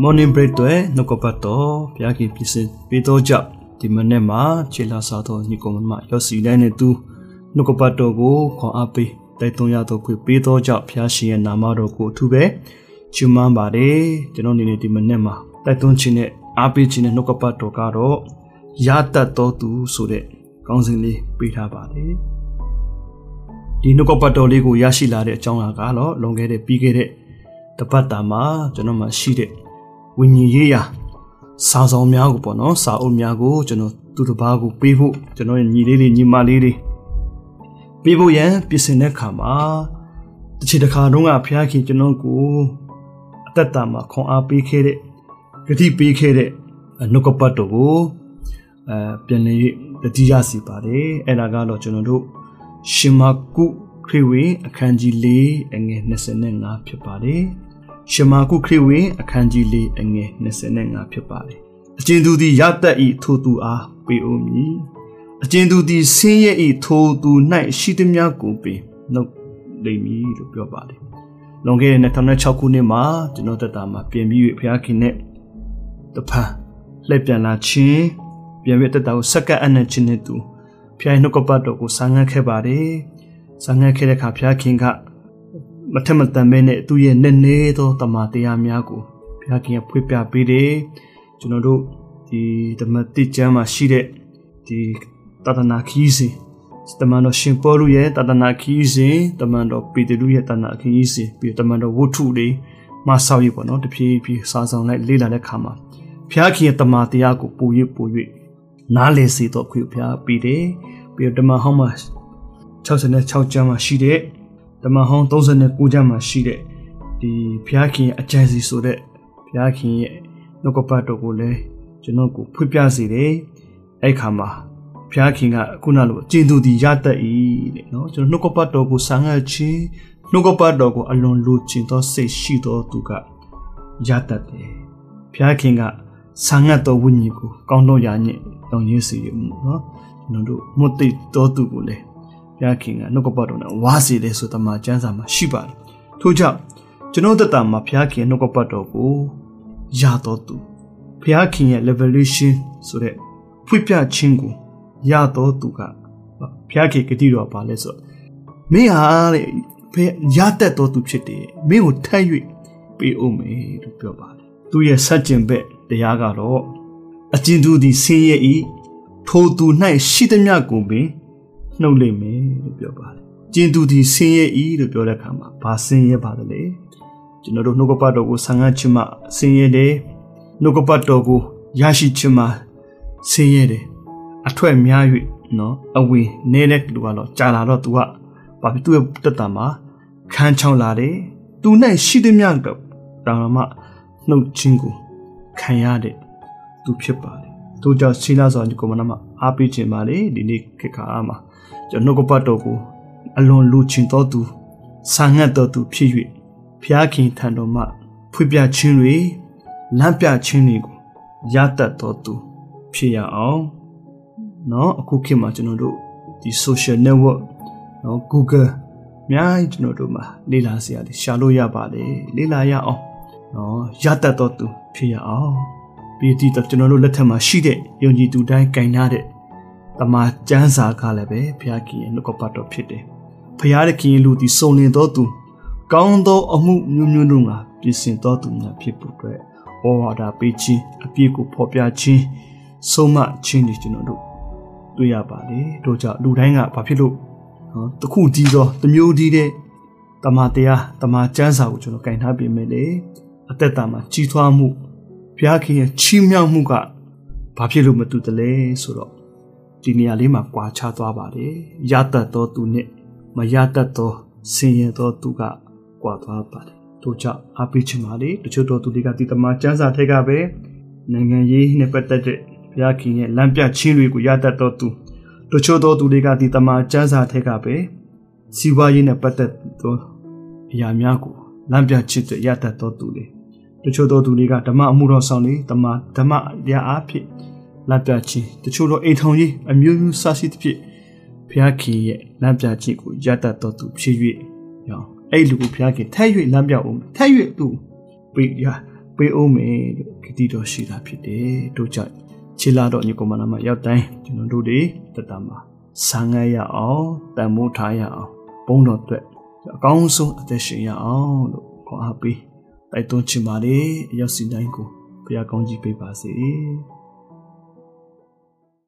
morning break တွေနှုတ်ကပတ်တော်ဘုရားခင်ပြည့်ပေးတော်ကြောင့်ဒီမနေ့မှာခြေလာစားတော်ညီကောင်မရောက်စီတိုင်းနဲ့သူနှုတ်ကပတ်တော်ကိုခွန်အားပေးတိုက်တွန်းရတော်ခွေပေးတော်ကြောင့်ဘုရားရှင်ရဲ့နာမတော်ကိုအထူးပဲချီးမွမ်းပါတယ်ကျွန်တော်အနေနဲ့ဒီမနေ့မှာတိုက်တွန်းခြင်းနဲ့အားပေးခြင်းနဲ့နှုတ်ကပတ်တော်ကတော့ရတတ်တော်သူဆိုတဲ့ကောင်းစဉ်လေးပေးထားပါတယ်ဒီနှုတ်ကပတ်တော်လေးကိုရရှိလာတဲ့အကြောင်းအရာကတော့လွန်ခဲ့တဲ့ပြီးခဲ့တဲ့တပတ်တာမှာကျွန်တော်မှရှိတဲ့ ဝိညာဉ်ရေးရာစာဆောင်များကိုပေါ့နော်စာအုပ်များကိုကျွန်တော်သူတစ်ပါးကိုပေးဖို့ကျွန်တော်ရဲ့ညီလေးတွေညီမလေးတွေပေးဖို့ရန်ပြင်ဆင်တဲ့ခါမှာတစ်ချိန်တစ်ခါတုန်းကဖျားခင်ကျွန်တော်ကိုအသက်တာမှာခွန်အားပေးခဲ့တဲ့ဂတိပေးခဲ့တဲ့နှုတ်ကပတ်တော်ကိုအဲပြန်လေတတိယစီပါတယ်အဲ့ဒါကတော့ကျွန်တော်တို့ရှင်မကုခရစ်ဝင်အခန်းကြီး၄အငယ်25ဖြစ်ပါတယ် ရှမာကုခရစ်ဝင်အခန်းကြီး၄အငယ်25ဖြစ်ပါတယ်အကျဉ်သူသည်ရတတ်ဤထိုသူအားပေးဦးမည်အကျဉ်သူသည်ဆင်းရဲဤထိုသူ၌ရှိသည်များကိုပေးနှုတ်လိမ့်မည်လို့ပြောပါတယ်လွန်ခဲ့တဲ့2006ခုနှစ်မှာကျွန်တော်တက်တာမှာပြင်ပြီးဘုရားခင်နဲ့တဖန်လှည့်ပြန်လာခြင်းပြန်ပြီးတက်တာကိုစက္ကန့်အနက်ခြင်းနဲ့သူဘုရားနှုတ်ကပတ်တော်ကိုဆာငတ်ခဲ့ပါတယ်ဆာငတ်ခဲ့တဲ့အခါဘုရားခင်က မထက်မတန်မဲနဲ့သူ့ရဲ့နည်းနည်းသောတမန်တရားများကိုဘုရားခင်ကဖွင့်ပြပေးတယ်ကျွန်တော်တို့ဒီဓမ္မတိကျမ်းမှာရှိတဲ့ဒီတဒနာခီးစဉ်တမန်တော်ရှင်ပေါလုရဲ့တဒနာခီးစဉ်တမန်တော်ပေတရုရဲ့တဒနာခီးစဉ်ပြီးတမန်တော်ဝတ္ထုတွေမဆောက်ရပေါ့နော်တဖြည်းဖြည်းစာဆောင်လိုက်လေ့လာတဲ့ခါမှာဘုရားခင်ရဲ့တမန်တရားကိုပို၍ပို၍နားလည်စေတော့ခွင့်ဘုရားပေးတယ်ပြီးတော့တမန်ဟောင်းမှာ66ကျမ်းမှာရှိတဲ့ ဓမ္မဟောင်း39ကျမ်းမှာရှိတဲ့ဒီဘုရားခင်ရဲ့အကြံစီဆိုတဲ့ဘုရားခင်ရဲ့နှုတ်ကပတ်တော်ကိုလည်းကျွန်တော်ကိုဖွင့်ပြစေတယ်အဲ့ခါမှာဘုရားခင်ကခုနလိုကျင့်သူဒီရတတ်၏တဲ့နော်ကျွန်တော်နှုတ်ကပတ်တော်ကိုစာငတ်ခြင်းနှုတ်ကပတ်တော်ကိုအလွန်လိုချင်သောစိတ်ရှိသောသူကရတတ်တယ်ဘုရားခင်ကစာငတ်တော်ဝိညာဉ်ကိုကောင်းတော့ရညင်တောင်းရင်းစီရမှုနော်ကျွန်တော်တို့မွတ်သိတော်သူကိုလည်းဘု ရားခင်ကနှုတ်ကပတ်တော်နဲ့ဝါစီတယ်ဆိုတမန်ကျမ်းစာမှာရှိပါတယ်ထို့ကြောင့်ကျွန်တော်တတမှာဘုရားခင်နှုတ်ကပတ်တော်ကိုရတော်သူဘုရားခင်ရဲ့ revelation ဆိုတဲ့ဖွင့်ပြခြင်းကိုရတော်သူကဘုရားခင်ဂတိတော်ပါလဲဆိုမင်းဟာတဲ့ရတတ်တော်သူဖြစ်တယ်မင်းကိုထပ်၍ပေးအောင်မယ်လို့ပြောပါတယ်သူရဲ့စัจကျင်ဘက်တရားကတော့အကျဉ်သူသည်ဆင်းရဲ၏ထိုသူ၌ရှိသမျှကိုပင် နှုတ်လိမ့်မယ်လို့ပြောပါတယ်။ကျင်သူဒီဆင်းရဲဤလို့ပြောတဲ့အခါမှာဘာဆင်းရဲပါသလဲ။ကျွန်တော်တို့နှုတ်ကပတ်တော်ကိုဆံငတ်ခြင်းမှဆင်းရဲတယ်။နှုတ်ကပတ်တော်ကိုရရှိခြင်းမှဆင်းရဲတယ်။အထွက်များ၍နော်အဝင်နေတဲ့လူကတော့ကြာလာတော့ तू ကဘာဖြစ်သူ့ရဲ့တက်တာမှာခန်းချောင်းလာတယ်။ तू နဲ့ရှိသည်များတော့တောင်မှနှုတ်ခြင်းကိုခံရတဲ့သူဖြစ်ပါတယ်။ တို့ကြောင့်ဆီလာဆောင်ဒီကွန်မနာမှာအားပေးခြင်းပါလေဒီနေ့ခေတ်ခါမှာကျွန်တော်ကပတ်တော်ကိုအလွန်လူချင်တော်သူဆာငတ်တော်သူဖြစ်၍ဖျားခင်ထံတော်မှဖွင့်ပြခြင်းတွေလမ်းပြခြင်းတွေကိုရတတ်တော်သူဖြစ်ရအောင်เนาะအခုခေတ်မှာကျွန်တော်တို့ဒီ social network เนาะ Google အများကြီးကျွန်တော်တို့မှာလေ့လာစရာတွေရှာလို့ရပါလေလေ့လာရအောင်เนาะရတတ်တော်သူဖြစ်ရအောင် ပြီးဒီတော့ကျွန်တော်တို့လက်ထက်မှာရှိတဲ့ယုံကြည်သူတိုင်းကင်ထားတဲ့တမန်ကျမ်းစာကလည်းပဲဘုရားခင်ရဲ့နှုတ်ကပတ်တော်ဖြစ်တယ်။ဘုရားခင်လူသည်စုံလင်သောသူကောင်းသောအမှုမျိုးမျိုးတို့ကပြင်ဆင်သောသူများဖြစ်ဖို့အတွက်ဩဝါဒပေးခြင်းအပြည့်ကိုဖော်ပြခြင်းဆုံးမခြင်းတွေကျွန်တော်တို့တွေ့ရပါတယ်။တို့ကြောင့်လူတိုင်းကဘာဖြစ်လို့နော်တခုတည်းသောတမျိုးတည်းတဲ့တမန်တရားတမန်ကျမ်းစာကိုကျွန်တော်ကင်ထားပြင်မယ်လေအသက်တာမှာကြီးထွားမှု ဘုရားခင်ရဲ့ချီးမြှောက်မှုကဘာဖြစ်လို့မတူတလဲဆိုတော့ဒီနေရာလေးမှာကွာခြားသွားပါတယ်ရတတ်သောသူနဲ့မရတတ်သောဆင်းရဲသောသူကကွာသွားပါတယ်တို့ကြောင့်အပိချင်ပါလေတချို့တော်သူတွေကဒီတမန်ကျမ်းစာထက်ကပဲနိုင်ငံရေးနဲ့ပတ်သက်တဲ့ဘုရားခင်ရဲ့လမ်းပြခြင်းတွေကိုရတတ်သောသူတချို့တော်သူတွေကဒီတမန်ကျမ်းစာထက်ကပဲစီးပွားရေးနဲ့ပတ်သက်သောအရာများကိုလမ်းပြခြင်းတွေရတတ်သောသူတွေ တချို့သောသူတွေကဓမ္မအမှုတော်ဆောင်တွေဓမ္မဓမ္မတရားအဖြစ်လမ်းပြခြင်းတချို့သောအိမ်ထောင်ရေးအမျိုးမျိုးစသဖြင့်ဘုရားခင်ရဲ့လမ်းပြခြင်းကိုရတတ်တော်သူဖြစ်၍ရောအဲ့လူကိုဘုရားခင်ထက်၍လမ်းပြအောင်ထက်၍သူပေးရပေးအောင်မယ်လို့ဂတိတော်ရှိတာဖြစ်တယ်တို့ကြောင့်ခြေလာတော်ညီကောင်မလာမရောက်တိုင်းကျွန်တော်တို့တွေတတမှာဆံငတ်ရအောင်တန်မိုးထားရအောင်ဘုန်းတော်အတွက်အကောင်းဆုံးအသက်ရှင်ရအောင်လို့ခေါ်အားပေး တိုက်တွန်းချင်ပါတယ်အရောက်စီတိုင်းကိုဘုရားကောင်းကြီးပေးပါစေ။